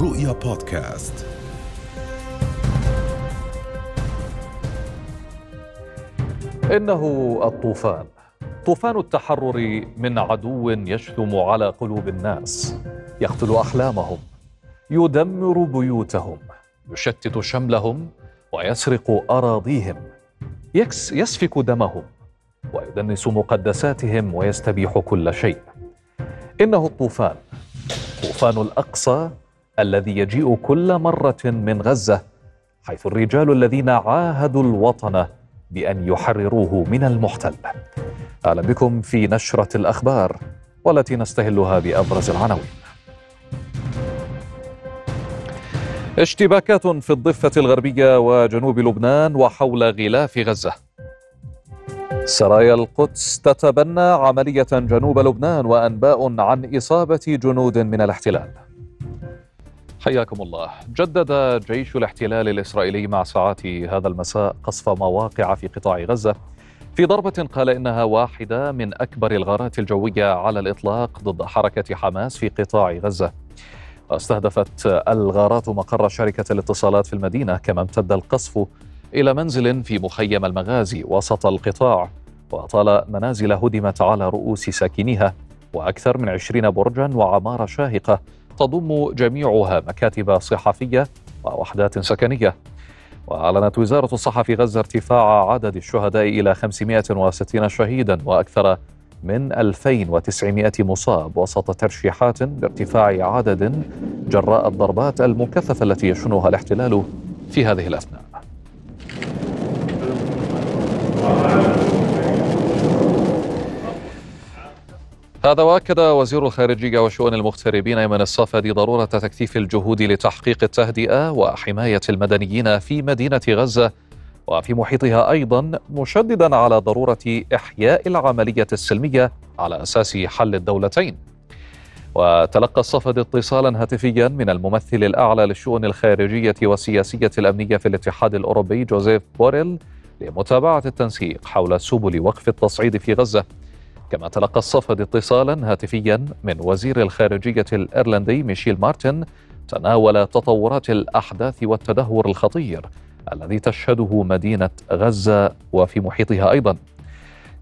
رؤيا بودكاست. إنه الطوفان. طوفان التحرر من عدو يشتم على قلوب الناس. يقتل أحلامهم. يدمر بيوتهم. يشتت شملهم ويسرق أراضيهم. يكس يسفك دمهم. ويدنس مقدساتهم ويستبيح كل شيء. إنه الطوفان. طوفان الأقصى الذي يجيء كل مرة من غزة حيث الرجال الذين عاهدوا الوطن بأن يحرروه من المحتل. أهلا بكم في نشرة الأخبار والتي نستهلها بأبرز العناوين. اشتباكات في الضفة الغربية وجنوب لبنان وحول غلاف غزة. سرايا القدس تتبنى عملية جنوب لبنان وأنباء عن إصابة جنود من الاحتلال. حياكم الله. جدد جيش الاحتلال الإسرائيلي مع ساعات هذا المساء قصف مواقع في قطاع غزة. في ضربة قال إنها واحدة من أكبر الغارات الجوية على الإطلاق ضد حركة حماس في قطاع غزة. واستهدفت الغارات مقر شركة الاتصالات في المدينة كما امتد القصف إلى منزل في مخيم المغازي وسط القطاع. وأطال منازل هدمت على رؤوس ساكنيها وأكثر من عشرين برجا وعمارة شاهقة تضم جميعها مكاتب صحفية ووحدات سكنية. وأعلنت وزارة الصحة في غزة ارتفاع عدد الشهداء إلى 560 شهيدا وأكثر من 2900 مصاب وسط ترشيحات بارتفاع عدد جراء الضربات المكثفة التي يشنها الاحتلال في هذه الأثناء. هذا وأكد وزير الخارجية وشؤون المغتربين أيمن الصفدي ضرورة تكثيف الجهود لتحقيق التهدئة وحماية المدنيين في مدينة غزة وفي محيطها أيضا مشددا على ضرورة إحياء العملية السلمية على أساس حل الدولتين. وتلقى الصفدي اتصالا هاتفيا من الممثل الأعلى للشؤون الخارجية والسياسية الأمنية في الاتحاد الأوروبي جوزيف بوريل لمتابعة التنسيق حول سبل وقف التصعيد في غزة. كما تلقى الصفدي اتصالا هاتفيا من وزير الخارجية الإيرلندي ميشيل مارتن تناول تطورات الأحداث والتدهور الخطير الذي تشهده مدينة غزة وفي محيطها أيضا.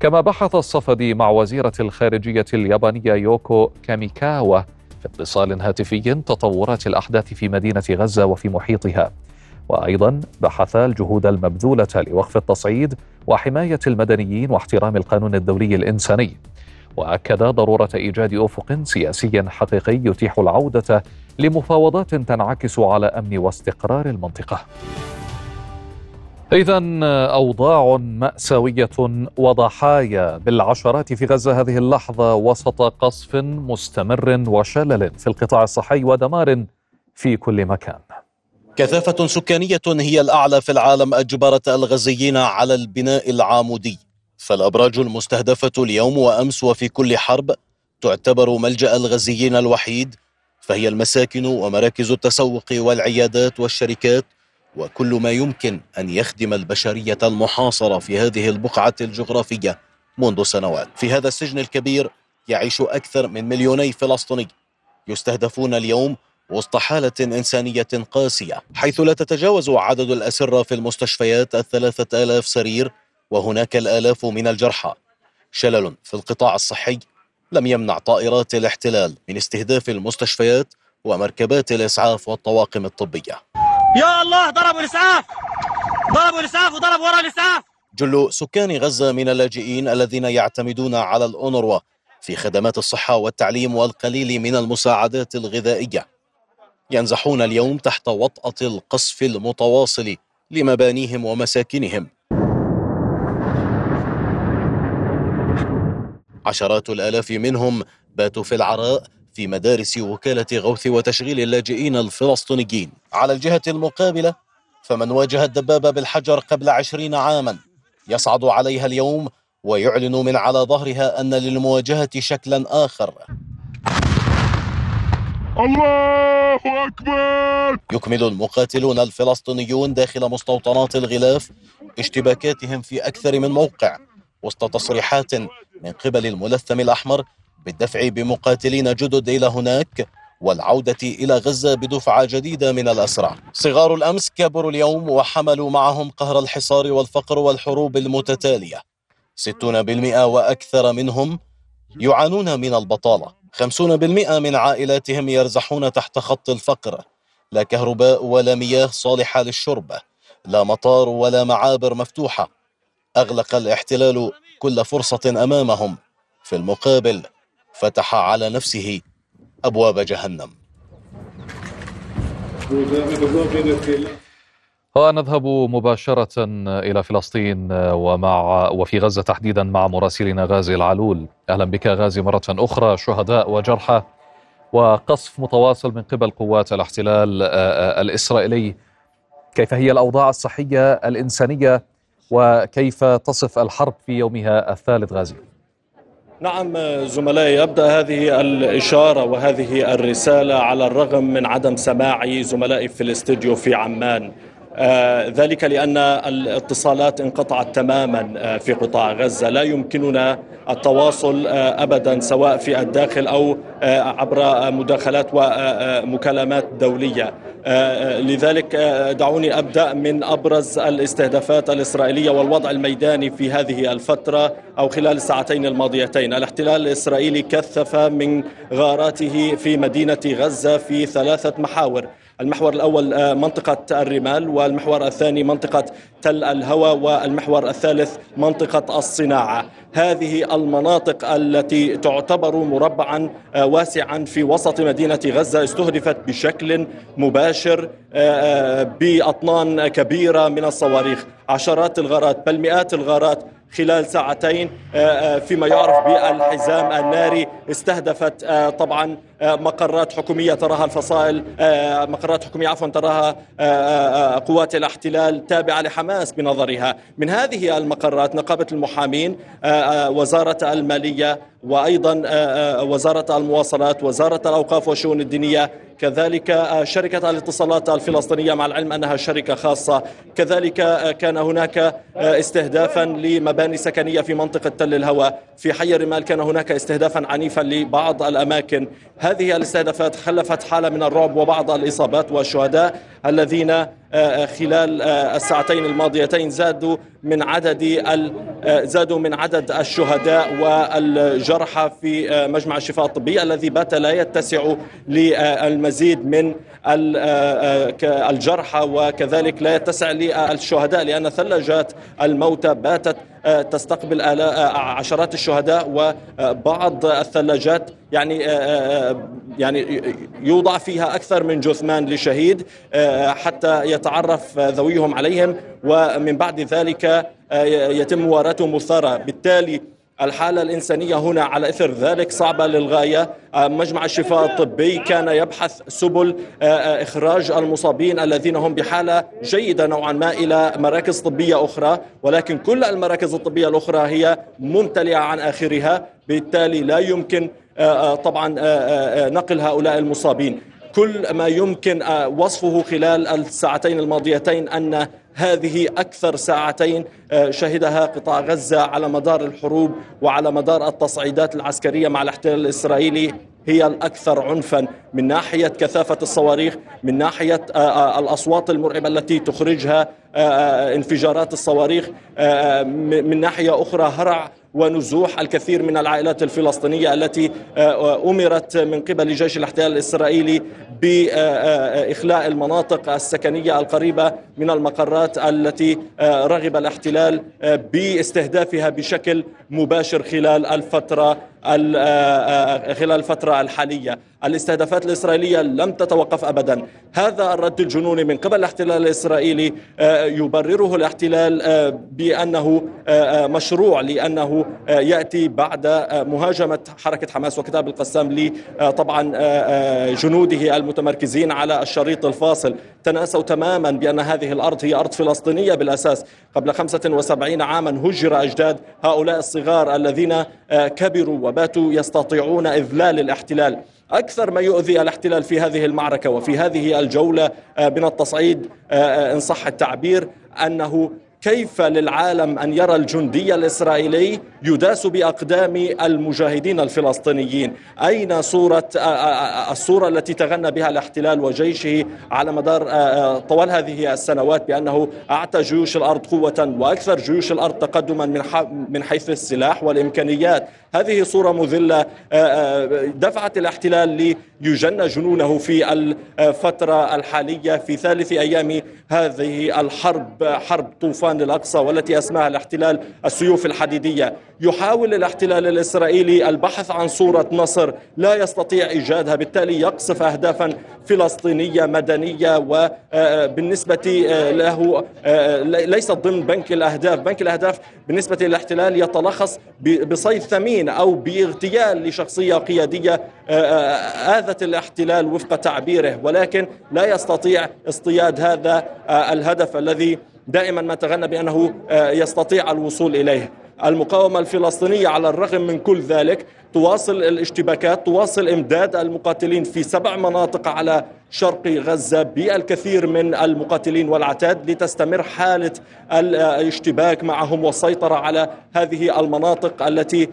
كما بحث الصفدي مع وزيرة الخارجية اليابانية يوكو كاميكاوا في اتصال هاتفي تطورات الأحداث في مدينة غزة وفي محيطها. وأيضا بحث الجهود المبذولة لوقف التصعيد وحماية المدنيين واحترام القانون الدولي الإنساني وأكد ضرورة إيجاد أفق سياسي حقيقي يتيح العودة لمفاوضات تنعكس على أمن واستقرار المنطقة إذا أوضاع مأساوية وضحايا بالعشرات في غزة هذه اللحظة وسط قصف مستمر وشلل في القطاع الصحي ودمار في كل مكان. كثافة سكانية هي الأعلى في العالم أجبرت الغزيين على البناء العامودي فالأبراج المستهدفة اليوم وأمس وفي كل حرب تعتبر ملجأ الغزيين الوحيد فهي المساكن ومراكز التسوق والعيادات والشركات وكل ما يمكن أن يخدم البشرية المحاصرة في هذه البقعة الجغرافية منذ سنوات. في هذا السجن الكبير يعيش أكثر من مليوني فلسطيني. يستهدفون اليوم وسط حالة إنسانية قاسية حيث لا تتجاوز عدد الأسرة في المستشفيات الثلاثة آلاف سرير وهناك الآلاف من الجرحى. شلل في القطاع الصحي لم يمنع طائرات الاحتلال من استهداف المستشفيات ومركبات الإسعاف والطواقم الطبية. يا الله ضربوا الإسعاف! ضربوا الإسعاف وضربوا وراء الإسعاف! جل سكان غزة من اللاجئين الذين يعتمدون على الأونروا في خدمات الصحة والتعليم والقليل من المساعدات الغذائية. ينزحون اليوم تحت وطأة القصف المتواصل لمبانيهم ومساكنهم. عشرات الآلاف منهم باتوا في العراء في مدارس وكالة غوث وتشغيل اللاجئين الفلسطينيين. على الجهة المقابلة فمن واجه الدبابة بالحجر قبل عشرين عاما يصعد عليها اليوم ويعلن من على ظهرها أن للمواجهة شكلا آخر. الله أكبر. يكمل المقاتلون الفلسطينيون داخل مستوطنات الغلاف اشتباكاتهم في أكثر من موقع وسط تصريحات من قبل الملثم الأحمر بالدفع بمقاتلين جدد إلى هناك والعودة إلى غزة بدفعة جديدة من الأسرى. صغار الأمس كبروا اليوم وحملوا معهم قهر الحصار والفقر والحروب المتتالية. 60% وأكثر منهم يعانون من البطالة. 50% من عائلاتهم يرزحون تحت خط الفقر. لا كهرباء ولا مياه صالحة للشرب. لا مطار ولا معابر مفتوحة. أغلق الاحتلال كل فرصة أمامهم. في المقابل فتح على نفسه أبواب جهنم. ونذهب مباشرة إلى فلسطين ومع وفي غزة تحديدا مع مراسلنا غازي العلول. أهلا بك غازي مرة أخرى شهداء وجرحى. وقصف متواصل من قبل قوات الاحتلال الإسرائيلي. كيف هي الأوضاع الصحية الإنسانية؟ وكيف تصف الحرب في يومها الثالث غازي؟ نعم زملائي أبدأ هذه الإشارة وهذه الرسالة على الرغم من عدم سماع زملائي في الاستديو في عمان. آه ذلك لأن الاتصالات انقطعت تماما آه في قطاع غزة. لا يمكننا التواصل آه ابدا سواء في الداخل أو عبر مداخلات ومكالمات دولية. لذلك دعوني أبدأ من أبرز الاستهدافات الإسرائيلية والوضع الميداني في هذه الفترة أو خلال الساعتين الماضيتين. الاحتلال الإسرائيلي كثف من غاراته في مدينة غزة في ثلاثة محاور. المحور الأول منطقة الرمال والمحور الثاني منطقة تل الهوى والمحور الثالث منطقة الصناعة. هذه المناطق التي تعتبر مربعا واسعا في وسط مدينة غزة استهدفت بشكل مباشر بأطنان كبيرة من الصواريخ. عشرات الغارات بل مئات الغارات خلال ساعتين فيما يعرف بالحزام الناري استهدفت طبعا مقرات حكومية تراها الفصائل مقرات حكومية عفوا تراها قوات الاحتلال تابعة لحماس بنظرها. من هذه المقرات نقابة المحامين وزارة المالية وأيضا وزارة المواصلات وزارة الأوقاف والشؤون الدينية كذلك شركة الاتصالات الفلسطينية مع العلم أنها شركة خاصة. كذلك كان هناك استهدافا لمباني سكنية في منطقة تل الهوى في حي الرمال كان هناك استهدافا عنيفا لبعض الأماكن. هذه الاستهدافات خلفت حالة من الرعب وبعض الإصابات والشهداء الذين خلال الساعتين الماضيتين زادوا من عدد زادوا من عدد الشهداء والجرحى في مجمع الشفاء الطبي الذي بات لا يتسع للمزيد من الجرحى وكذلك لا يتسع للشهداء لأن ثلاجات الموتى باتت تستقبل عشرات الشهداء وبعض الثلاجات يعني يعني يوضع فيها أكثر من جثمان لشهيد حتى يتعرف ذويهم عليهم ومن بعد ذلك يتم مواراتهم مثارة بالتالي الحالة الإنسانية هنا على إثر ذلك صعبة للغاية. مجمع الشفاء الطبي كان يبحث سبل إخراج المصابين الذين هم بحالة جيدة نوعا ما إلى مراكز طبية أخرى ولكن كل المراكز الطبية الأخرى هي ممتلئة عن آخرها. بالتالي لا يمكن طبعا نقل هؤلاء المصابين. كل ما يمكن وصفه خلال الساعتين الماضيتين أن هذه أكثر ساعتين شهدها قطاع غزة على مدار الحروب وعلى مدار التصعيدات العسكرية مع الاحتلال الإسرائيلي هي الأكثر عنفا. من ناحية كثافة الصواريخ من ناحية الأصوات المرعبة التي تخرجها انفجارات الصواريخ من ناحية أخرى هرع ونزوح الكثير من العائلات الفلسطينية التي أمرت من قبل جيش الاحتلال الإسرائيلي باخلاء المناطق السكنية القريبة من المقرات التي رغب الاحتلال باستهدافها بشكل مباشر خلال الفترة خلال الفترة الحالية. الاستهدافات الإسرائيلية لم تتوقف ابدا. هذا الرد الجنوني من قبل الاحتلال الإسرائيلي يبرره الاحتلال بأنه مشروع لأنه يأتي بعد مهاجمة حركة حماس وكتاب القسام لي طبعا جنوده المتمركزين على الشريط الفاصل. تنأسوا تماما بأن هذه الأرض هي أرض فلسطينية بالأساس. قبل 75 عاما هجر أجداد هؤلاء الصغار الذين كبروا وباتوا يستطيعون إذلال الاحتلال. أكثر ما يؤذي الاحتلال في هذه المعركة وفي هذه الجولة من التصعيد إن صح التعبير أنه كيف للعالم أن يرى الجندي الإسرائيلي يداس بأقدام المجاهدين الفلسطينيين؟ أين صوره الصورة التي تغنى بها الاحتلال وجيشه على مدار طوال هذه السنوات بأنه أعطى جيوش الأرض قوة وأكثر جيوش الأرض تقدما من من حيث السلاح والإمكانيات، هذه صورة مذلة دفعت الاحتلال ليجن جنونه في الفترة الحالية في ثالث أيام هذه الحرب حرب طوفان الأقصى والتي أسماها الاحتلال السيوف الحديدية. يحاول الاحتلال الإسرائيلي البحث عن صورة نصر لا يستطيع إيجادها بالتالي يقصف اهدافا فلسطينية مدنية وبالنسبه له ليست ضمن بنك الأهداف. بنك الأهداف بالنسبة للاحتلال يتلخص بصيد ثمين أو باغتيال لشخصية قيادية آذت الاحتلال وفق تعبيره. ولكن لا يستطيع اصطياد هذا الهدف الذي دائما ما تغنى بأنه يستطيع الوصول إليه. المقاومة الفلسطينية على الرغم من كل ذلك تواصل الاشتباكات تواصل إمداد المقاتلين في سبع مناطق على شرق غزة بالكثير من المقاتلين والعتاد لتستمر حالة الاشتباك معهم والسيطرة على هذه المناطق التي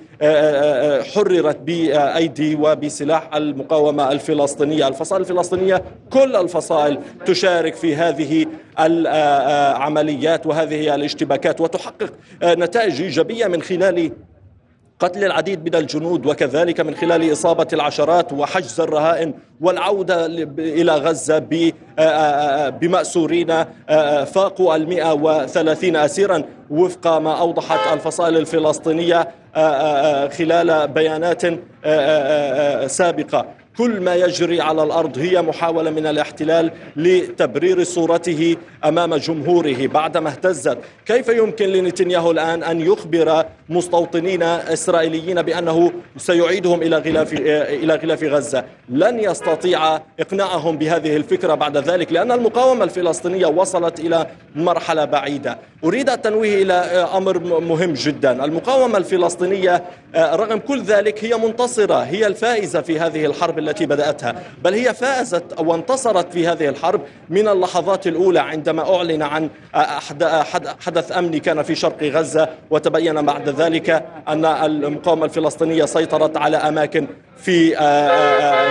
حررت بأيدي وبسلاح المقاومة الفلسطينية. الفصائل الفلسطينية كل الفصائل تشارك في هذه العمليات وهذه الاشتباكات وتحقق نتائج إيجابية من خلال قتل العديد من الجنود وكذلك من خلال إصابة العشرات وحجز الرهائن والعودة إلى غزة بمأسورين فاقوا المئة وثلاثين أسيرا وفق ما أوضحت الفصائل الفلسطينية خلال بيانات سابقة. كل ما يجري على الأرض هي محاولة من الاحتلال لتبرير صورته أمام جمهوره بعدما اهتزت، كيف يمكن لنتنياهو الآن أن يخبر مستوطنين إسرائيليين بأنه سيعيدهم إلى غلاف إلى غلاف غزة؟ لن يستطيع إقناعهم بهذه الفكرة بعد ذلك لأن المقاومة الفلسطينية وصلت إلى مرحلة بعيدة. أريد التنويه إلى أمر مهم جدا، المقاومة الفلسطينية رغم كل ذلك هي منتصرة، هي الفائزة في هذه الحرب التي بدأتها بل هي فازت وانتصرت في هذه الحرب من اللحظات الأولى عندما أعلن عن حدث أمني كان في شرق غزة وتبين بعد ذلك أن المقاومة الفلسطينية سيطرت على أماكن في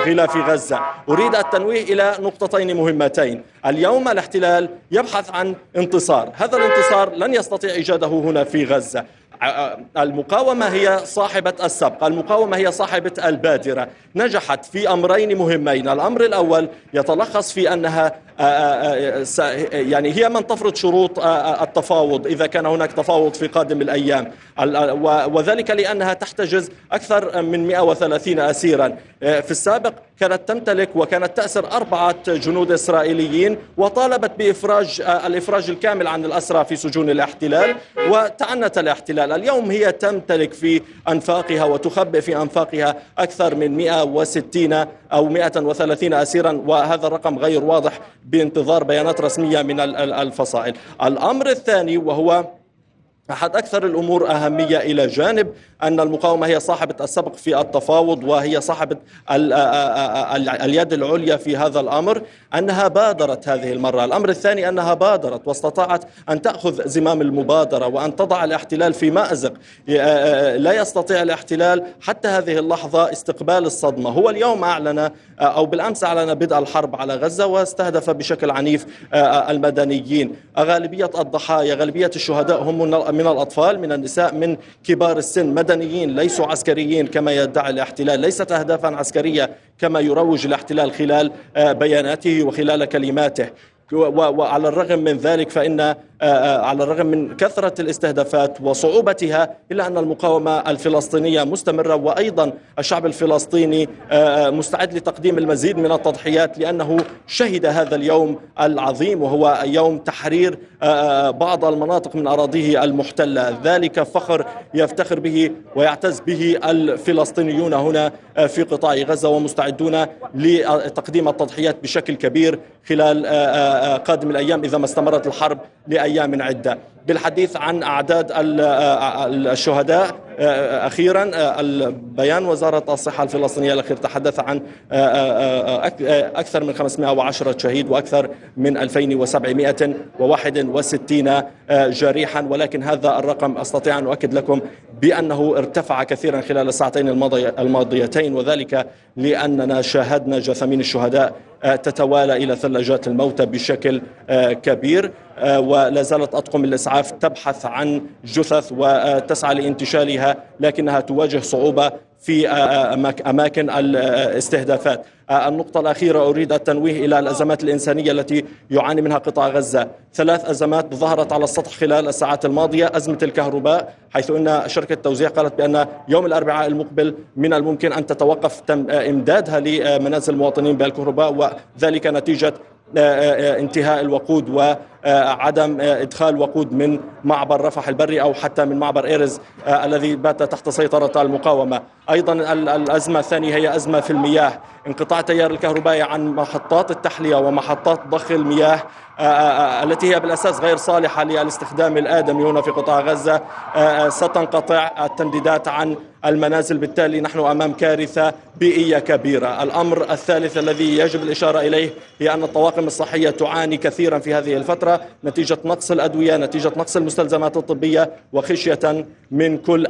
غلاف غزة. أريد التنويه إلى نقطتين مهمتين. اليوم الاحتلال يبحث عن انتصار. هذا الانتصار لن يستطيع إيجاده هنا في غزة. المقاومة هي صاحبة السبق. المقاومة هي صاحبة البادرة. نجحت في أمرين مهمين. الأمر الأول يتلخص في أنها يعني هي من تفرض شروط التفاوض إذا كان هناك تفاوض في قادم الأيام. وذلك لأنها تحتجز أكثر من 130 أسيرا. في السابق كانت تمتلك وكانت تأسر أربعة جنود إسرائيليين وطالبت بإفراج الإفراج الكامل عن الأسرى في سجون الاحتلال وتعنت الاحتلال. اليوم هي تمتلك في أنفاقها وتخبئ في أنفاقها أكثر من 160 أو 130 أسيرا وهذا الرقم غير واضح بانتظار بيانات رسمية من الفصائل. الأمر الثاني وهو أحد أكثر الأمور أهمية إلى جانب أن المقاومة هي صاحبة السبق في التفاوض وهي صاحبة اليد العليا في هذا الأمر أنها بادرت هذه المرة. الأمر الثاني أنها بادرت واستطاعت أن تأخذ زمام المبادرة وأن تضع الاحتلال في مأزق. لا يستطيع الاحتلال حتى هذه اللحظة استقبال الصدمة. هو اليوم أعلن أو بالأمس أعلن بدء الحرب على غزة واستهدف بشكل عنيف المدنيين. غالبية الضحايا غالبية الشهداء هم من الأطفال من النساء من كبار السن مدنيين ليسوا عسكريين كما يدعي الاحتلال. ليست أهدافا عسكرية كما يروج الاحتلال خلال بياناته وخلال كلماته. وعلى الرغم من ذلك فإن على الرغم من كثرة الاستهدافات وصعوبتها إلا أن المقاومة الفلسطينية مستمرة وأيضا الشعب الفلسطيني مستعد لتقديم المزيد من التضحيات لأنه شهد هذا اليوم العظيم وهو يوم تحرير بعض المناطق من أراضيه المحتلة. ذلك فخر يفتخر به ويعتز به الفلسطينيون هنا في قطاع غزة ومستعدون لتقديم التضحيات بشكل كبير خلال قادم الأيام إذا ما استمرت الحرب لأيام عدة. بالحديث عن أعداد الشهداء أخيرا بيان وزارة الصحة الفلسطينية الأخير تحدث عن أكثر من 510 شهيد وأكثر من 2761 جريحا. ولكن هذا الرقم أستطيع أن أؤكد لكم بأنه ارتفع كثيرا خلال الساعتين الماضيتين. وذلك لأننا شاهدنا جثامين الشهداء تتوالى إلى ثلاجات الموتى بشكل كبير ولا زالت أطقم الإسعاف تبحث عن جثث وتسعى لانتشالها لكنها تواجه صعوبة في أماكن الاستهدافات. النقطة الأخيرة أريد التنويه إلى الأزمات الإنسانية التي يعاني منها قطاع غزة. ثلاث أزمات ظهرت على السطح خلال الساعات الماضية أزمة الكهرباء حيث أن شركة التوزيع قالت بأن يوم الأربعاء المقبل من الممكن أن تتوقف إمدادها لمنازل المواطنين بالكهرباء وذلك نتيجة انتهاء الوقود وعدم إدخال وقود من معبر رفح البري أو حتى من معبر إيرز الذي بات تحت سيطرة المقاومة، أيضا الأزمة الثانية هي أزمة في المياه، انقطاع التيار الكهربائي عن محطات التحلية ومحطات ضخ المياه التي هي بالأساس غير صالحة للاستخدام الآدمي هنا في قطاع غزة. ستنقطع التمديدات عن المنازل. بالتالي نحن أمام كارثة بيئية كبيرة، الأمر الثالث الذي يجب الإشارة إليه هي أن الطواقم الصحية تعاني كثيرا في هذه الفترة. نتيجة نقص الأدوية، نتيجة نقص المستلزمات الطبية وخشية من كل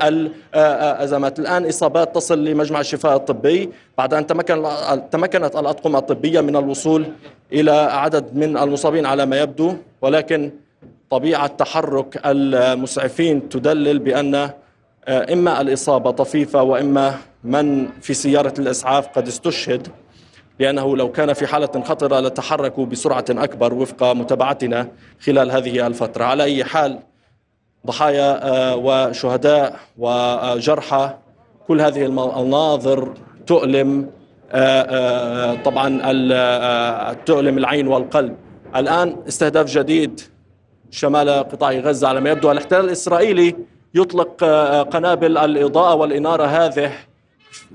الأزمات، الآن إصابات تصل لمجمع الشفاء الطبي. بعد أن تمكن تمكنت الأطقم الطبية من الوصول إلى عدد من المصابين على ما يبدو ولكن طبيعة تحرك المسعفين تدلل بأن إما الإصابة طفيفة وإما من في سيارة الإسعاف قد استشهد. لأنه لو كان في حالة خطرة لتحركوا بسرعة أكبر وفق متابعتنا خلال هذه الفترة. على أي حال ضحايا وشهداء وجرحى كل هذه المناظر تؤلم طبعا تؤلم العين والقلب. الآن استهداف جديد شمال قطاع غزة. على ما يبدو الاحتلال الإسرائيلي يطلق قنابل الإضاءة والإنارة هذه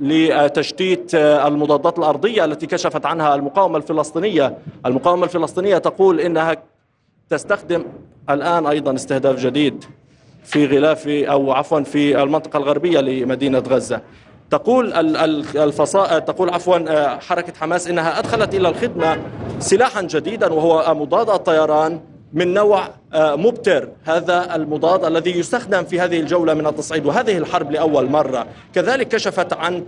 لتشتيت المضادات الأرضية التي كشفت عنها المقاومة الفلسطينية. المقاومة الفلسطينية تقول إنها تستخدم الآن أيضا استهداف جديد في غلاف أو عفوا في المنطقة الغربية لمدينة غزة. تقول الفصائل تقول عفوا حركة حماس إنها أدخلت إلى الخدمة سلاحا جديدا وهو مضاد الطيران. من نوع مبتر. هذا المضاد الذي يستخدم في هذه الجولة من التصعيد وهذه الحرب لأول مرة. كذلك كشفت عن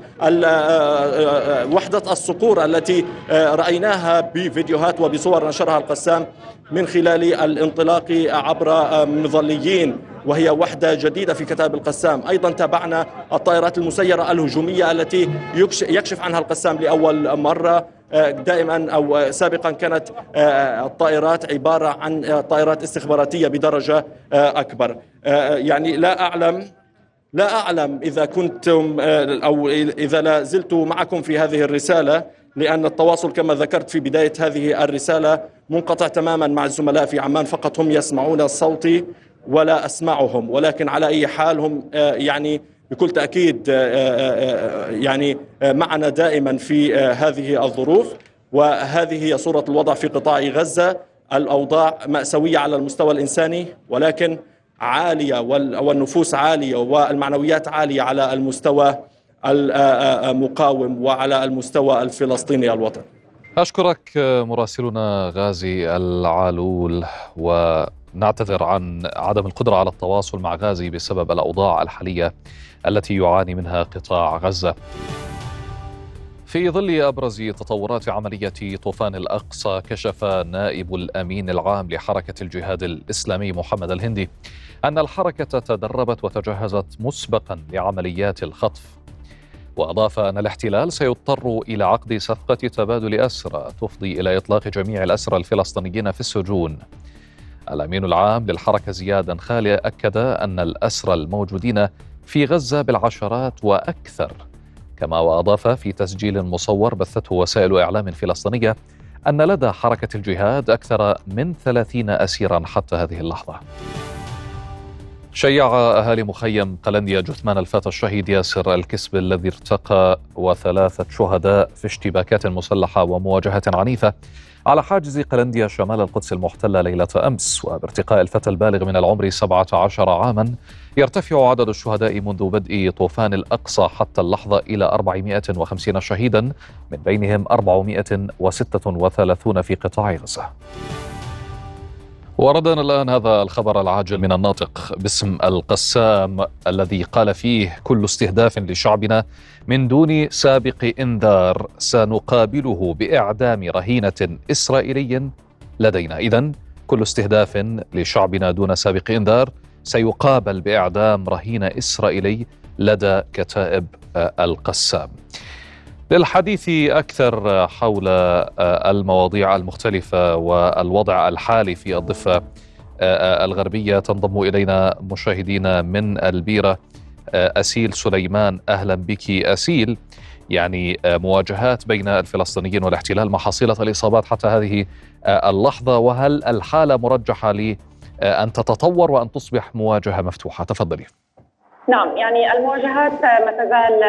وحدة الصقور التي رأيناها بفيديوهات وبصور نشرها القسام من خلال الانطلاق عبر مظليين وهي وحدة جديدة في كتاب القسام. أيضا تابعنا الطائرات المسيرة الهجومية التي يكشف عنها القسام لأول مرة. دائما أو سابقا كانت الطائرات عبارة عن طائرات استخباراتية بدرجة أكبر. يعني لا أعلم لا أعلم إذا كنتم أو إذا لا زلت معكم في هذه الرسالة لأن التواصل كما ذكرت في بداية هذه الرسالة منقطع تماما مع الزملاء في عمان فقط هم يسمعون صوتي ولا أسمعهم ولكن على أي حال هم يعني بكل تأكيد يعني معنا دائما في هذه الظروف. وهذه هي صورة الوضع في قطاع غزة. الأوضاع مأساوية على المستوى الإنساني ولكن عالية والنفوس عالية والمعنويات عالية على المستوى المقاوم وعلى المستوى الفلسطيني الوطني. أشكرك مراسلنا غازي العالول. ونعتذر عن عدم القدرة على التواصل مع غازي بسبب الأوضاع الحالية. التي يعاني منها قطاع غزة. في ظل أبرز تطورات عملية طوفان الأقصى كشف نائب الأمين العام لحركة الجهاد الإسلامي محمد الهندي أن الحركة تدربت وتجهزت مسبقا لعمليات الخطف وأضاف أن الاحتلال سيضطر إلى عقد صفقة تبادل أسرى تفضي إلى إطلاق جميع الأسرى الفلسطينيين في السجون. الأمين العام للحركة زياد خالي أكد أن الأسرى الموجودين في غزة بالعشرات وأكثر كما وأضاف في تسجيل مصور بثته وسائل إعلام فلسطينية أن لدى حركة الجهاد أكثر من 30 اسيرا حتى هذه اللحظة. شيع أهالي مخيم قلنديا جثمان الفتى الشهيد ياسر الكسب الذي ارتقى وثلاثة شهداء في اشتباكات مسلحة ومواجهة عنيفة على حاجز قلنديا شمال القدس المحتلة ليلة أمس. وبارتقاء الفتى البالغ من العمر 17 عاما يرتفع عدد الشهداء منذ بدء طوفان الأقصى حتى اللحظة إلى 450 شهيدا من بينهم 436 في قطاع غزة. وردنا الآن هذا الخبر العاجل من الناطق باسم القسام الذي قال فيه كل استهداف لشعبنا من دون سابق إنذار سنقابله بإعدام رهينة إسرائيلي لدينا. إذا كل استهداف لشعبنا دون سابق إنذار سيقابل بإعدام رهين إسرائيلي لدى كتائب القسام. للحديث أكثر حول المواضيع المختلفة والوضع الحالي في الضفة الغربية. تنضم إلينا مشاهدينا من البيرة أسيل سليمان. أهلا بك أسيل. يعني مواجهات بين الفلسطينيين والاحتلال ما حصيلة الإصابات حتى هذه اللحظة وهل الحالة مرجحة لأن تتطور وأن تصبح مواجهة مفتوحة؟ تفضلي. نعم يعني المواجهات ما تزال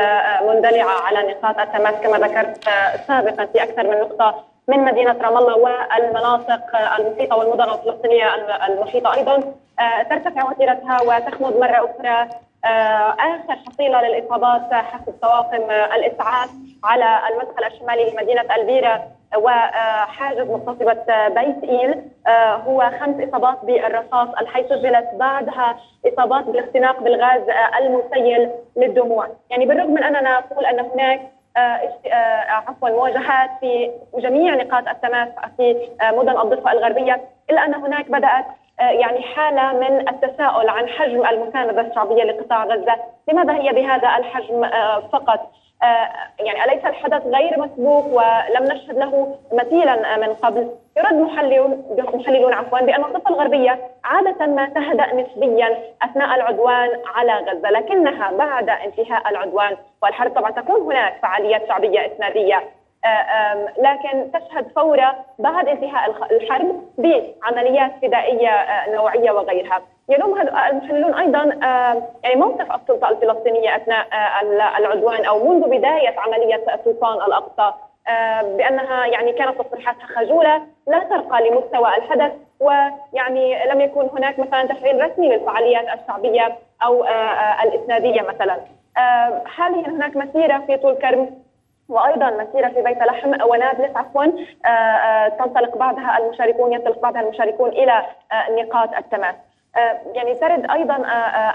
مندلعة على نقاط التماس كما ذكرت سابقا في أكثر من نقطة من مدينة رام الله والمناطق المحيطة والمدن الفلسطينية المحيطة أيضا ترتفع وتيرتها وتخمد مرة أخرى آخر حصيلة للإصابات حسب طواقم الإسعاف على المدخل الشمالي لمدينة ألبيرة. وحاجز مغتصبة بيت إيل هو خمس إصابات بالرصاص الحي سجلت بعدها إصابات بالاختناق بالغاز المسيل للدموع. يعني بالرغم من أننا نقول أن هناك عفوا مواجهات في جميع نقاط التماس في مدن الضفة الغربية إلا أن هناك بدأت يعني حالة من التساؤل عن حجم المساندة الشعبية لقطاع غزة، لماذا هي بهذا الحجم فقط؟ يعني أليس الحدث غير مسبوق ولم نشهد له مثيلا من قبل؟ يرد محللون محللون عفوا بأن الضفة الغربية عادة ما تهدأ نسبيا أثناء العدوان على غزة، لكنها بعد انتهاء العدوان والحرب طبعا تكون هناك فعاليات شعبية اسناديه لكن تشهد فورة بعد انتهاء الحرب بعمليات فدائية نوعية وغيرها. يلوم المحللون أيضا يعني موقف السلطة الفلسطينية أثناء العدوان أو منذ بداية عملية طوفان الأقصى بأنها يعني كانت تصريحاتها خجولة لا ترقى لمستوى الحدث ويعني لم يكن هناك مثلا تفعيل رسمي للفعاليات الشعبية أو الإسنادية مثلا. حاليا هناك مسيرة في طول كرم وأيضا مسيرة في بيت لحم ونابلس عفوا تنطلق بعدها المشاركون ينطلق بعدها المشاركون إلى نقاط التماس يعني ترد أيضا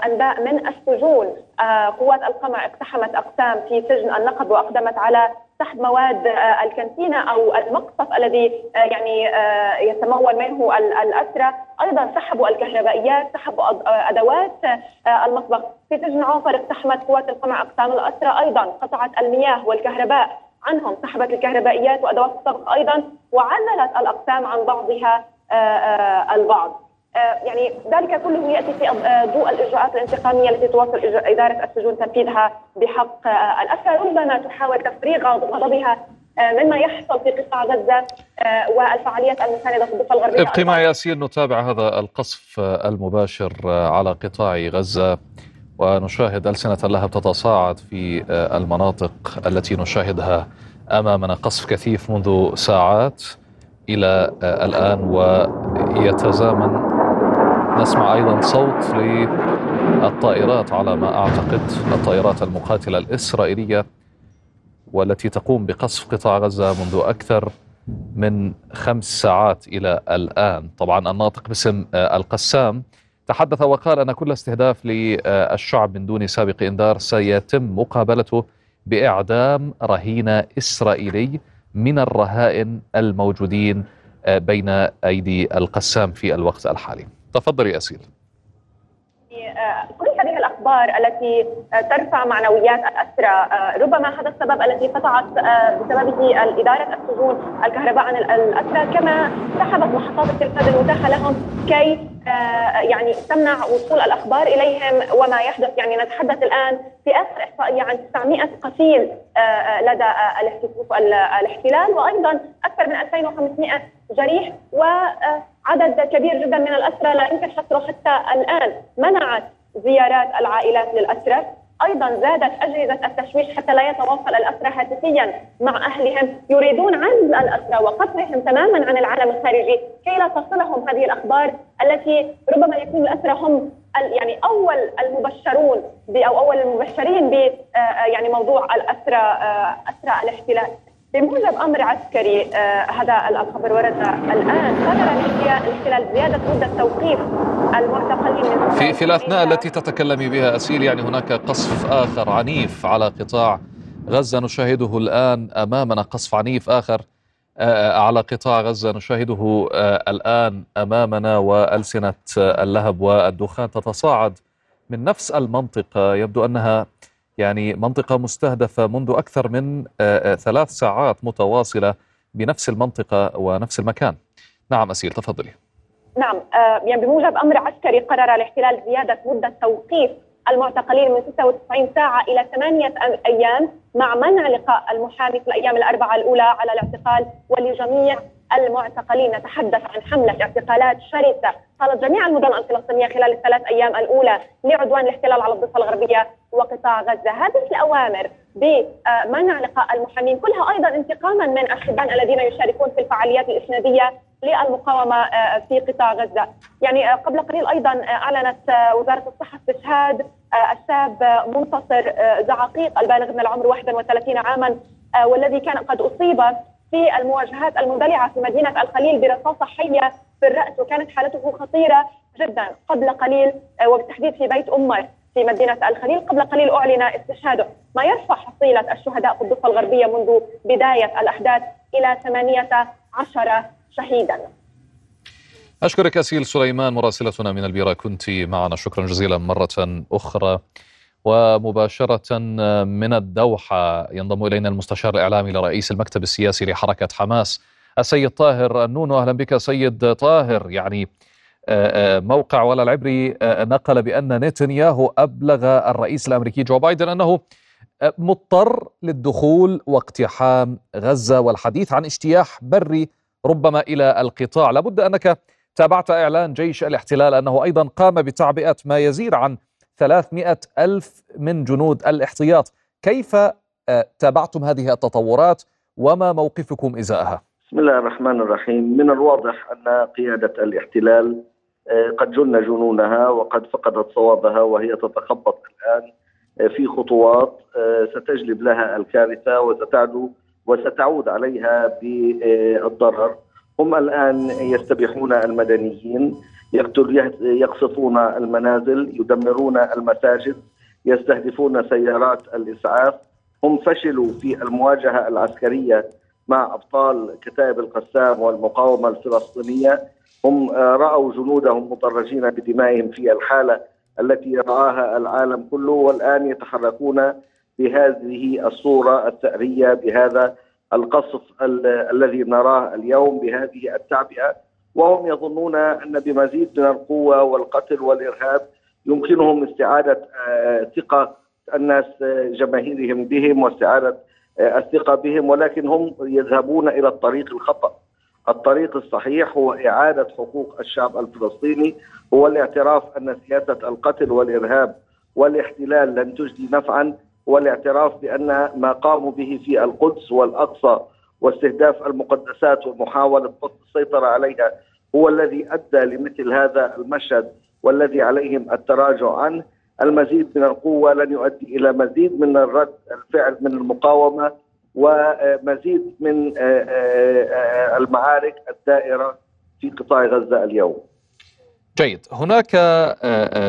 أنباء من السجون قوات القمع اقتحمت أقسام في سجن النقب وأقدمت على سحب مواد الكانتينا أو المقصف الذي يعني يتمول منه الاسرى، أيضا سحبوا الكهربائيات، سحبوا أدوات المطبخ، في سجن عوفر اقتحمت قوات القمع أقسام الاسرى أيضا، قطعت المياه والكهرباء عنهم، سحبت الكهربائيات وأدوات الطبخ أيضا، وعللت الأقسام عن بعضها البعض. يعني ذلك كله يأتي في ضوء الإجراءات الانتقامية التي تواصل إدارة السجون تنفيذها بحق الاسرى ربما تحاول تفريغ غضبها مما يحصل في قطاع غزة والفعاليات المسانده في الضفه الغربية ابقي معي ياسين نتابع هذا القصف المباشر على قطاع غزة ونشاهد ألسنة اللهب تتصاعد في المناطق التي نشاهدها أمامنا. قصف كثيف منذ ساعات إلى الآن ويتزامن. نسمع أيضا صوت للطائرات على ما أعتقد الطائرات المقاتلة الإسرائيلية. والتي تقوم بقصف قطاع غزة منذ أكثر من خمس ساعات إلى الآن، طبعا الناطق باسم القسام تحدث وقال أن كل استهداف للشعب من دون سابق إنذار سيتم مقابلته بإعدام رهين إسرائيلي من الرهائن الموجودين بين أيدي القسام في الوقت الحالي. تفضلي أسيل كل هذه الأخبار التي ترفع معنويات الاسرى ربما هذا السبب الذي قطعت بسببه إدارة السجون الكهرباء عن الاسرى كما سحبت محطات التلفاز المتاحة لهم كي يعني تمنع وصول الأخبار إليهم وما يحدث. يعني نتحدث الآن في اخر إحصائية عن 900 قتيل لدى الاحتلال وأيضا أكثر من 2500 جريح وعدد كبير جدا من الاسرى لا يمكن حصره حتى الآن. منعت زيارات العائلات للأسرى أيضا زادت أجهزة التشويش حتى لا يتواصل الاسرى هاتفيا مع أهلهم يريدون عزل الاسرى وقطعهم تماما عن العالم الخارجي. كي لا تصلهم هذه الأخبار التي ربما يكون الاسرى هم يعني أول المبشرون أو أول المبشرين ب آه، يعني موضوع الاسرى آه، اسرى الاحتلال؟ بموجب أمر عسكري آه هذا الخبر ورد الآن. قرر الاحتلال زيادة مدة توقيف المعتقلين في في الأثناء التي تتكلمي بها أسيل يعني هناك قصف آخر عنيف على قطاع غزة نشاهده الآن أمامنا. قصف عنيف آخر آه على قطاع غزة نشاهده آه الآن أمامنا. وألسنة اللهب والدخان تتصاعد من نفس المنطقة. يبدو أنها يعني منطقة مستهدفة منذ أكثر من آه، ثلاث ساعات متواصلة بنفس المنطقة ونفس المكان. نعم أسيل تفضلي. نعم آه، يعني بموجب أمر عسكري قرر الاحتلال زيادة مدة توقيف المعتقلين من 96 ساعة إلى ثمانية أيام مع منع لقاء المحامي في الأيام الأربعة الأولى على الاعتقال ولجميع المعتقلين نتحدث عن حملة اعتقالات شرسة. طالت جميع المدن الفلسطينية خلال الثلاث أيام الأولى لعدوان الاحتلال على الضفة الغربية وقطاع غزة. هذه الأوامر بمنع لقاء المحامين كلها أيضا انتقاما من الشبان الذين يشاركون في الفعاليات الإسنادية للمقاومة آه، في قطاع غزة. يعني آه، قبل قليل أيضا آه، أعلنت وزارة الصحة استشهاد الشاب منتصر زعقيق البالغ من العمر 31 عاما والذي كان قد أصيب في المواجهات المندلعة في مدينة الخليل برصاصة حية في الرأس وكانت حالته خطيرة جدا قبل قليل وبالتحديد في بيت أمه في مدينة الخليل. قبل قليل أعلن استشهاده ما يرفع حصيلة الشهداء في الضفة الغربية منذ بداية الأحداث إلى 18 شهيدا. أشكرك أسيل سليمان مراسلتنا من البيرة. كنت معنا. شكرا جزيلا مرة أخرى. ومباشرة من الدوحة ينضم إلينا المستشار الإعلامي لرئيس المكتب السياسي لحركة حماس السيد طاهر النونو أهلا بك سيد طاهر. يعني آه، آه، موقع والا العبري آه، نقل بأن نتنياهو أبلغ الرئيس الأمريكي جو بايدن أنه مضطر للدخول واقتحام غزة والحديث عن اجتياح بري ربما إلى القطاع. لابد أنك تابعت إعلان جيش الاحتلال أنه أيضا قام بتعبئة ما يزيد عن 300 ألف من جنود الاحتياط. كيف تابعتم هذه التطورات وما موقفكم إزاءها؟ بسم الله الرحمن الرحيم. من الواضح أن قيادة الاحتلال آه، قد جن جنونها وقد فقدت صوابها وهي تتخبط الآن آه، في خطوات آه، ستجلب لها الكارثة وستعدو وستعود عليها بالضرر. هم الآن يستبيحون المدنيين يقصفون المنازل يدمرون المساجد يستهدفون سيارات الإسعاف. هم فشلوا في المواجهة العسكرية مع أبطال كتائب القسام والمقاومة الفلسطينية. هم آه، رأوا جنودهم مطرجين بدمائهم في الحالة التي راها العالم كله والآن يتحركون بهذه الصورة الثأريه بهذا القصف الذي نراه اليوم بهذه التعبئة وهم يظنون أن بمزيد من القوة والقتل والإرهاب يمكنهم استعادة آه، ثقة الناس آه، جماهيرهم بهم واستعادة الثقة بهم ولكن هم يذهبون إلى الطريق الخطأ. الطريق الصحيح هو إعادة حقوق الشعب الفلسطيني هو الاعتراف أن سياسة القتل والإرهاب والاحتلال لن تجدي نفعا والاعتراف بأن ما قاموا به في القدس والأقصى واستهداف المقدسات ومحاولة السيطرة عليها هو الذي أدى لمثل هذا المشهد والذي عليهم التراجع عنه المزيد من القوة لن يؤدي إلى مزيد من الرد الفعل من المقاومة ومزيد من آه، آه، آه، المعارك الدائرة في قطاع غزة اليوم. جيد، هناك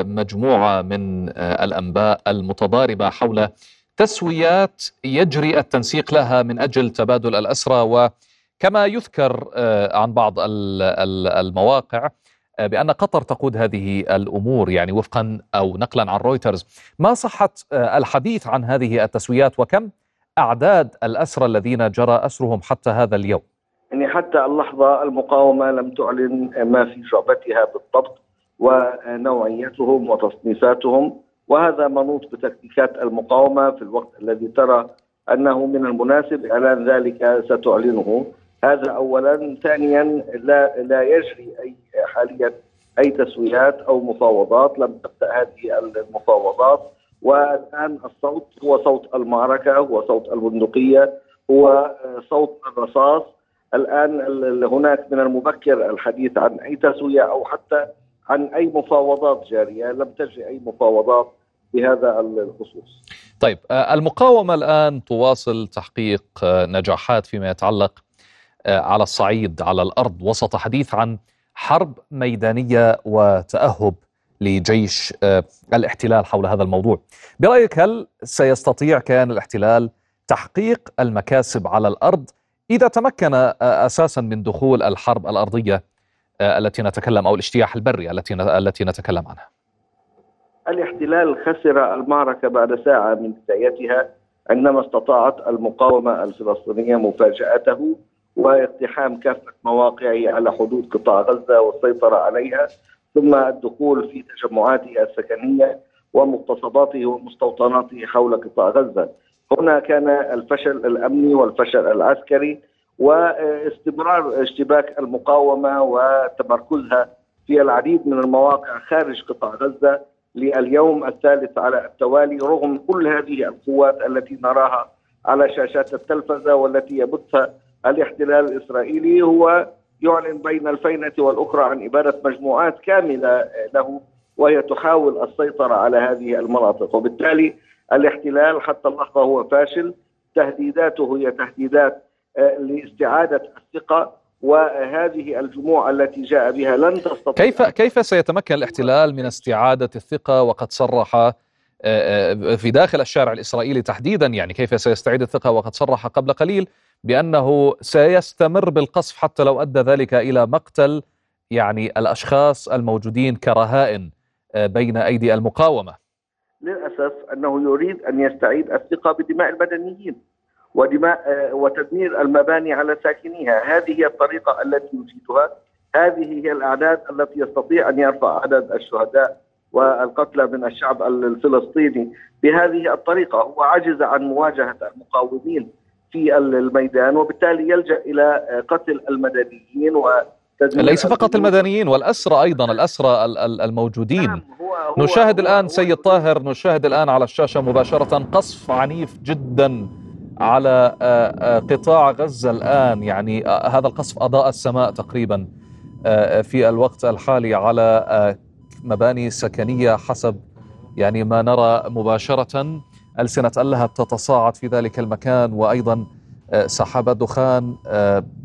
مجموعة من الأنباء المتضاربة حول تسويات يجري التنسيق لها من أجل تبادل الأسرى وكما يذكر عن بعض المواقع بأن قطر تقود هذه الأمور يعني وفقا أو نقلا عن رويترز، ما صحه الحديث عن هذه التسويات وكم أعداد الأسرى الذين جرى أسرهم حتى هذا اليوم؟ يعني حتى اللحظة المقاومة لم تعلن ما في شعبتها بالضبط ونوعيتهم وتصنيفاتهم. وهذا منوط بتكتيكات المقاومة في الوقت الذي ترى أنه من المناسب. إعلان ذلك ستعلنه. هذا أولا. ثانيا لا, لا يجري أي حاليا أي تسويات أو مفاوضات. لم تبدأ هذه المفاوضات. والآن الصوت هو صوت المعركة هو صوت البندقيه هو صوت الرصاص. الآن هناك من المبكر الحديث عن أي تسوية أو حتى عن أي مفاوضات جارية لم تجري أي مفاوضات بهذا الخصوص. طيب آه، المقاومة الآن تواصل تحقيق آه، نجاحات فيما يتعلق آه، على الصعيد على الأرض وسط حديث عن حرب ميدانية وتأهب لجيش الاحتلال حول هذا الموضوع. برأيك هل سيستطيع كيان الاحتلال تحقيق المكاسب على الأرض إذا تمكن أساسا من دخول الحرب الأرضية التي نتكلم أو الاجتياح البري التي التي نتكلم عنها؟ الاحتلال خسر المعركة بعد ساعة من بدايتها عندما استطاعت المقاومة الفلسطينية مفاجأته واقتحام كافة مواقعه على حدود قطاع غزة والسيطرة عليها ثم الدخول في تجمعاته السكنية ومقتصداته ومستوطناته حول قطاع غزة هنا كان الفشل الأمني والفشل العسكري واستمرار اشتباك المقاومة وتمركزها في العديد من المواقع خارج قطاع غزة لليوم الثالث على التوالي رغم كل هذه القوات التي نراها على شاشات التلفزة والتي يبثها الاحتلال الإسرائيلي. هو يعلن بين الفينة والأخرى عن إبادة مجموعات كاملة له وهي تحاول السيطرة على هذه المناطق. وبالتالي الاحتلال حتى اللحظة هو فاشل تهديداته هي تهديدات آه، لاستعادة الثقة وهذه الجموع التي جاء بها لن تستطيع كيف كيف سيتمكن الاحتلال من استعادة الثقة وقد صرح آه، آه، في داخل الشارع الإسرائيلي تحديدا يعني كيف سيستعيد الثقة وقد صرح قبل قليل بأنه سيستمر بالقصف حتى لو أدى ذلك إلى مقتل يعني الأشخاص الموجودين كرهائن بين أيدي المقاومة. للأسف أنه يريد أن يستعيد الثقة بدماء المدنيين. ودماء آه، وتدمير المباني على ساكنيها هذه هي الطريقة التي يجيدها هذه هي الأعداد التي يستطيع أن يرفع عدد الشهداء والقتلى من الشعب الفلسطيني بهذه الطريقة هو عجز عن مواجهة المقاومين في الميدان وبالتالي يلجأ إلى قتل المدنيين و ليس فقط المدنيين والأسرى أيضا الأسرى الموجودين. نعم نشاهد الآن سيد طاهر نشاهد الآن على الشاشة مباشرة قصف عنيف جدا على آه، آه، قطاع غزة الآن. يعني آه، هذا القصف أضاء السماء تقريبا في الوقت الحالي على مباني سكنية حسب يعني ما نرى مباشرة. ألسنة اللهب تتصاعد في ذلك المكان وأيضا سحابة دخان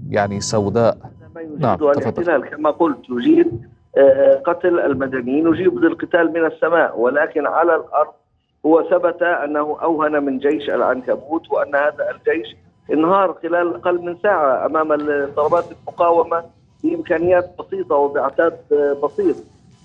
يعني سوداء. نعم الاحتلال كما قلت يجيد قتل المدنيين يجيب القتال من السماء. ولكن على الأرض هو ثبت أنه أوهن من جيش العنكبوت وأن هذا الجيش انهار خلال أقل من ساعة أمام ضربات المقاومة بإمكانيات بسيطة وبعتاد بسيط.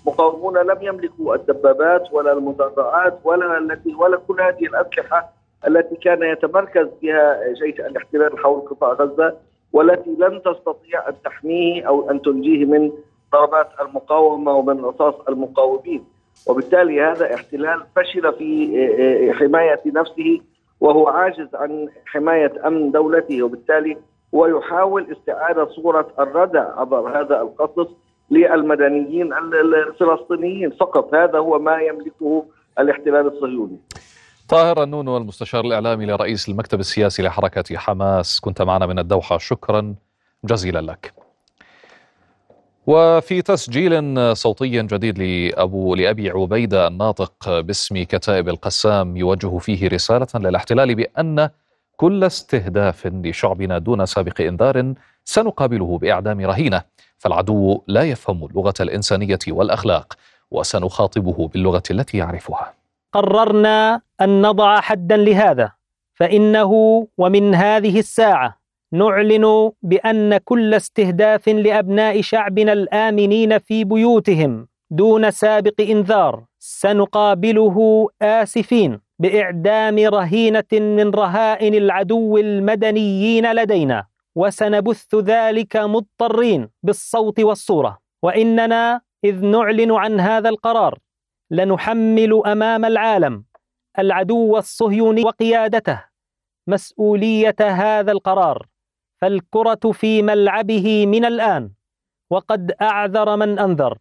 مقاومون لم يملكوا الدبابات ولا المدرعات ولا التي ولا كل هذه الأسلحة التي كان يتمركز بها جيش الاحتلال حول قطاع غزة. والتي لن تستطيع أن تحميه أو أن تنجيه من ضربات المقاومة ومن رصاص المقاومين. وبالتالي هذا احتلال فشل في آه، آه، حماية نفسه وهو عاجز عن حماية أمن دولته. وبالتالي هو يحاول استعادة صورة الردع عبر هذا القصص للمدنيين الفلسطينيين فقط. هذا هو ما يملكه الاحتلال الصهيوني. طاهر النونو المستشار الإعلامي لرئيس المكتب السياسي لحركة حماس. كنت معنا من الدوحة. شكرا جزيلا لك. وفي تسجيل صوتي جديد لأبو لأبي عبيدة الناطق باسم كتائب القسام يوجه فيه رسالة للاحتلال بأن كل استهداف لشعبنا دون سابق إنذار سنقابله بإعدام رهينة. فالعدو لا يفهم اللغة الإنسانية والأخلاق وسنخاطبه باللغة التي يعرفها. قررنا أن نضع حدا لهذا فإنه ومن هذه الساعة نعلن بأن كل استهداف لأبناء شعبنا الآمنين في بيوتهم دون سابق إنذار سنقابله آسفين بإعدام رهينة من رهائن العدو المدنيين لدينا وسنبث ذلك مضطرين بالصوت والصورة. وإننا إذ نعلن عن هذا القرار لنحمل أمام العالم العدو الصهيوني وقيادته مسؤولية هذا القرار فالكرة في ملعبه من الآن وقد أعذر من أنذر.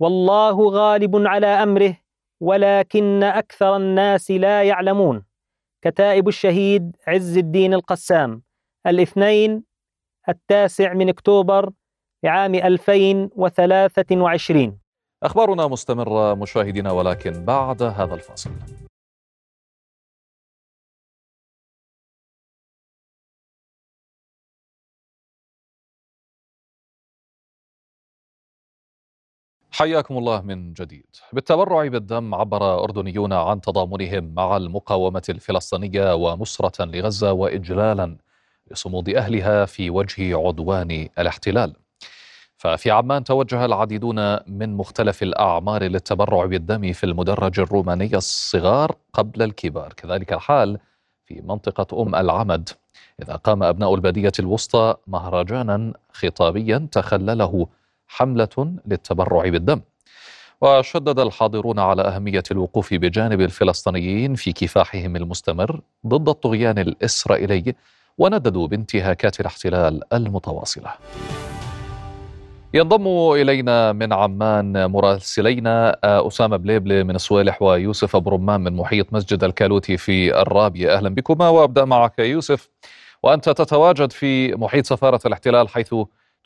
والله غالب على أمره ولكن أكثر الناس لا يعلمون. كتائب الشهيد عز الدين القسام الاثنين التاسع من أكتوبر لعام 2023 أخبارنا مستمرة مشاهدينا ولكن بعد هذا الفاصل. حياكم الله من جديد. بالتبرع بالدم عبر أردنيون عن تضامنهم مع المقاومة الفلسطينية ونصرة لغزة وإجلالا لصمود أهلها في وجه عدوان الاحتلال. ففي عمان توجه العديدون من مختلف الأعمار للتبرع بالدم في المدرج الروماني الصغار قبل الكبار. كذلك الحال في منطقة أم العمد. إذا قام أبناء البادية الوسطى مهرجانا خطابيا تخلله حملة للتبرع بالدم. وشدد الحاضرون على أهمية الوقوف بجانب الفلسطينيين في كفاحهم المستمر ضد الطغيان الإسرائيلي ونددوا بانتهاكات الاحتلال المتواصلة. ينضم إلينا من عمان مراسلينا أسامة بليبلي من الصوالح ويوسف أبو رمان من محيط مسجد الكالوتي في الرابية. أهلا بكما وأبدأ معك يوسف. وأنت تتواجد في محيط سفارة الاحتلال حيث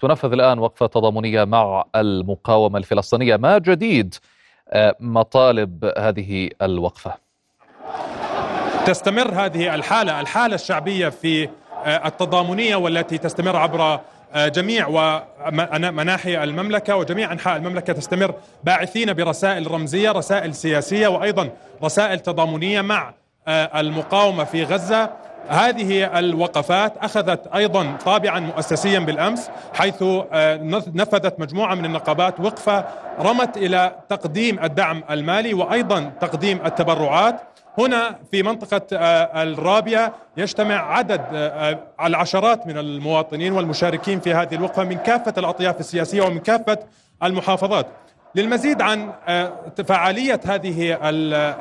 تنفذ الآن وقفة تضامنية مع المقاومة الفلسطينية. ما جديد مطالب هذه الوقفة؟ تستمر هذه الحالة الحالة الشعبية في التضامنية والتي تستمر عبر جميع ومناحي المملكة وجميع أنحاء المملكة تستمر باعثين برسائل رمزية رسائل سياسية وأيضا رسائل تضامنية مع المقاومة في غزة. هذه الوقفات أخذت أيضا طابعا مؤسسيا بالأمس حيث نفذت مجموعة من النقابات وقفة رمت إلى تقديم الدعم المالي وأيضا تقديم التبرعات. هنا في منطقة الرابية يجتمع عدد العشرات من المواطنين والمشاركين في هذه الوقفة من كافة الأطياف السياسية ومن كافة المحافظات. للمزيد عن فعالية هذه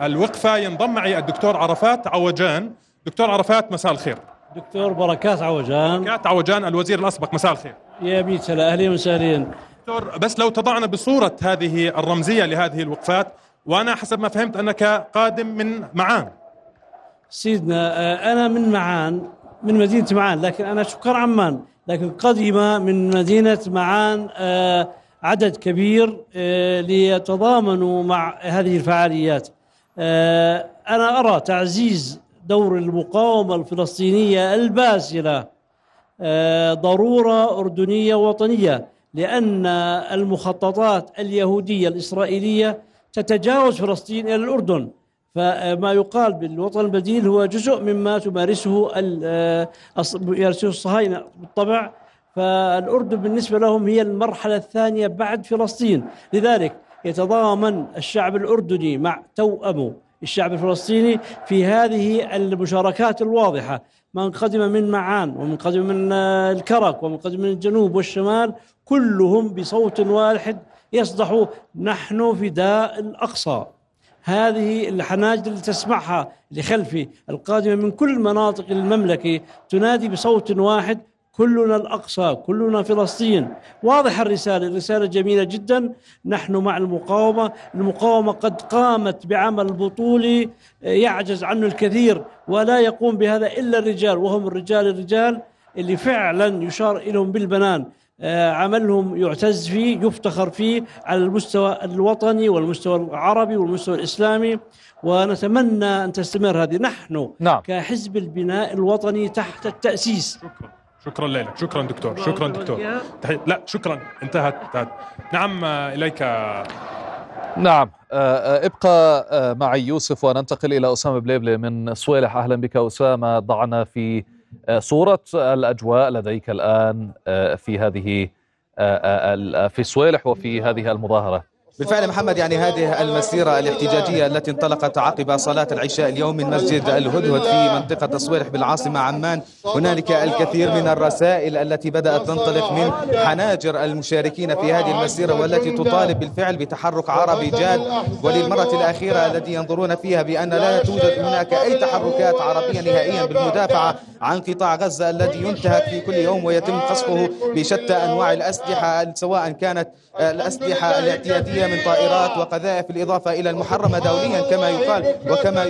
الوقفة ينضم معي الدكتور عرفات عوجان دكتور عرفات مساء الخير. دكتور بركات عوجان. بركات عوجان الوزير الأسبق مساء الخير. يا بيت سلا أهلين وسهلين. دكتور بس لو تضعنا بصورة هذه الرمزية لهذه الوقفات وأنا حسب ما فهمت أنك قادم من معان. سيدنا أنا من معان من مدينة معان لكن أنا شكر عمان. لكن قدم من مدينة معان عدد كبير ليتضامنوا مع هذه الفعاليات. أنا أرى تعزيز دور المقاومة الفلسطينية الباسلة ضرورة أردنية وطنية لأن المخططات اليهودية الإسرائيلية تتجاوز فلسطين إلى الأردن. فما يقال بالوطن البديل هو جزء مما تمارسه يمارسه الصهاينة بالطبع. فالأردن بالنسبة لهم هي المرحلة الثانية بعد فلسطين. لذلك يتضامن الشعب الأردني مع توأمه. الشعب الفلسطيني في هذه المشاركات الواضحة من قدم من معان ومن قدم من الكرك ومن قدم من الجنوب والشمال كلهم بصوت واحد يصدح نحن فداء الأقصى. هذه الحناجر اللي تسمعها لخلفي القادمة من كل مناطق المملكة تنادي بصوت واحد كلنا الأقصى كلنا فلسطين. واضح الرسالة الرسالة جميلة جدا. نحن مع المقاومة المقاومة قد قامت بعمل بطولي يعجز عنه الكثير ولا يقوم بهذا إلا الرجال وهم الرجال الرجال اللي فعلا يشار إليهم بالبنان. عملهم يعتز فيه يفتخر فيه على المستوى الوطني والمستوى العربي والمستوى الإسلامي. ونتمنى أن تستمر هذه. نحن نعم. كحزب البناء الوطني تحت التأسيس. شكرا. شكرا لك شكرا دكتور. شكرا دكتور. تحي... لا شكرا. انتهت انتهت. نعم إليك. نعم. ابقى معي يوسف وننتقل إلى أسامة بليبلي من صويلح. أهلا بك أسامة. ضعنا في صورة الأجواء لديك الآن في هذه في صويلح وفي هذه المظاهرة. بالفعل محمد يعني هذه المسيرة الاحتجاجية التي انطلقت عقب صلاة العشاء اليوم من مسجد الهدهد في منطقة الصويرح بالعاصمة عمان. هنالك الكثير من الرسائل التي بدأت تنطلق من حناجر المشاركين في هذه المسيرة والتي تطالب بالفعل بتحرك عربي جاد. وللمرة الأخيرة التي ينظرون فيها بأن لا توجد هناك أي تحركات عربية نهائيا بالمدافعة عن قطاع غزة الذي ينتهك في كل يوم ويتم قصفه بشتى أنواع الأسلحة سواء كانت الأسلحة الاعتيادية الإسرائيلية من طائرات وقذائف بالإضافة إلى المحرمة دوليا كما يقال وكما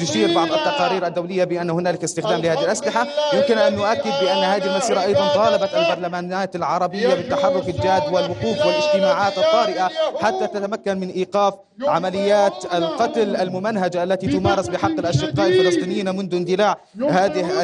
تشير بعض التقارير الدولية بأن هنالك استخدام لهذه الأسلحة. يمكن أن نؤكد بأن هذه المسيرة أيضا طالبت البرلمانات العربية بالتحرك الجاد والوقوف والاجتماعات الطارئة حتى تتمكن من إيقاف عمليات القتل الممنهجة التي تمارس بحق الأشقاء الفلسطينيين منذ اندلاع هذه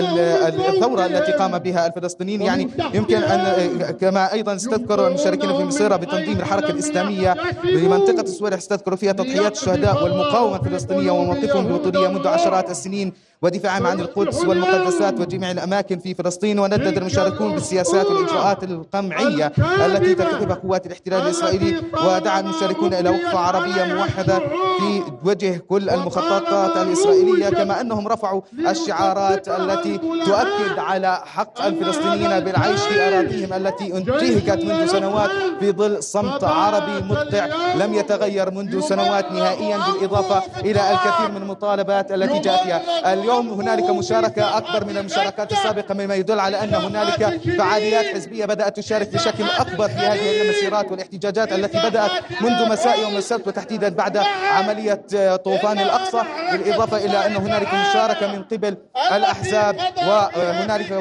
الثورة التي قام بها الفلسطينيين. يعني يمكن أن كما أيضا استذكر المشاركين في مصيرة بتنظيم الحركة الإسلامية بمنطقة السويرح استذكروا فيها تضحيات الشهداء والمقاومة الفلسطينية وموقفهم الوطنية منذ عشرات السنين. ودفاعهم عن القدس والمقدسات وجميع الأماكن في فلسطين وندد المشاركون بالسياسات والإجراءات القمعية التي ترتكبها قوات الاحتلال الإسرائيلي ودعا المشاركون إلى وقفة عربية موحدة في وجه كل المخططات الإسرائيلية كما أنهم رفعوا الشعارات التي تؤكد على حق الفلسطينيين بالعيش في أراضيهم التي انتهكت منذ سنوات في ظل صمت عربي مقطع لم يتغير منذ سنوات نهائيا بالإضافة إلى الكثير من المطالبات التي جاء فيها. اليوم هنالك مشاركة أكبر من المشاركات السابقة مما يدل على أن هنالك فعاليات حزبية بدأت تشارك بشكل أكبر في هذه المسيرات والاحتجاجات التي بدأت منذ مساء يوم السبت وتحديدا بعد عملية طوفان الأقصى بالإضافة إلى أن هنالك مشاركة من قبل الأحزاب وهنالك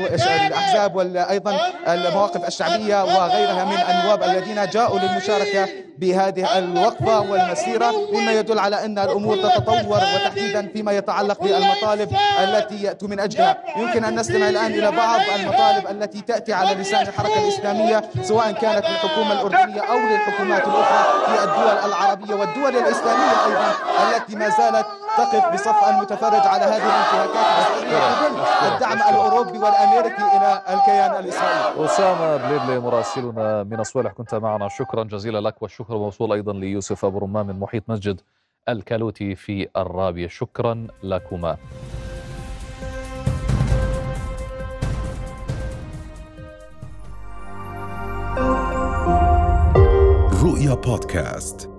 الأحزاب وأيضا المواقف الشعبية وغيرها من النواب الذين جاءوا للمشاركة بهذه الوقفة والمسيرة مما يدل على أن الأمور تتطور وتحديدا فيما يتعلق بالمطالب التي يأتوا من أجلها. يمكن أن نستمع الآن إلى بعض المطالب التي تأتي على لسان الحركة الإسلامية سواء كانت للحكومة الأردنية أو للحكومات الأخرى في الدول العربية والدول الإسلامية أيضا التي ما زالت تقف بصف المتفرج على هذه الانتهاكات. الدعم الأوروبي والأمريكي إلى الكيان الإسرائيلي أسامة بليبلي مراسلنا من الصويلح كنت معنا. شكرا جزيلا لك والشكر موصول أيضا ليوسف أبو رمان من محيط مسجد الكالوتي في الرابية. شكرا لكما. رؤيا بودكاست.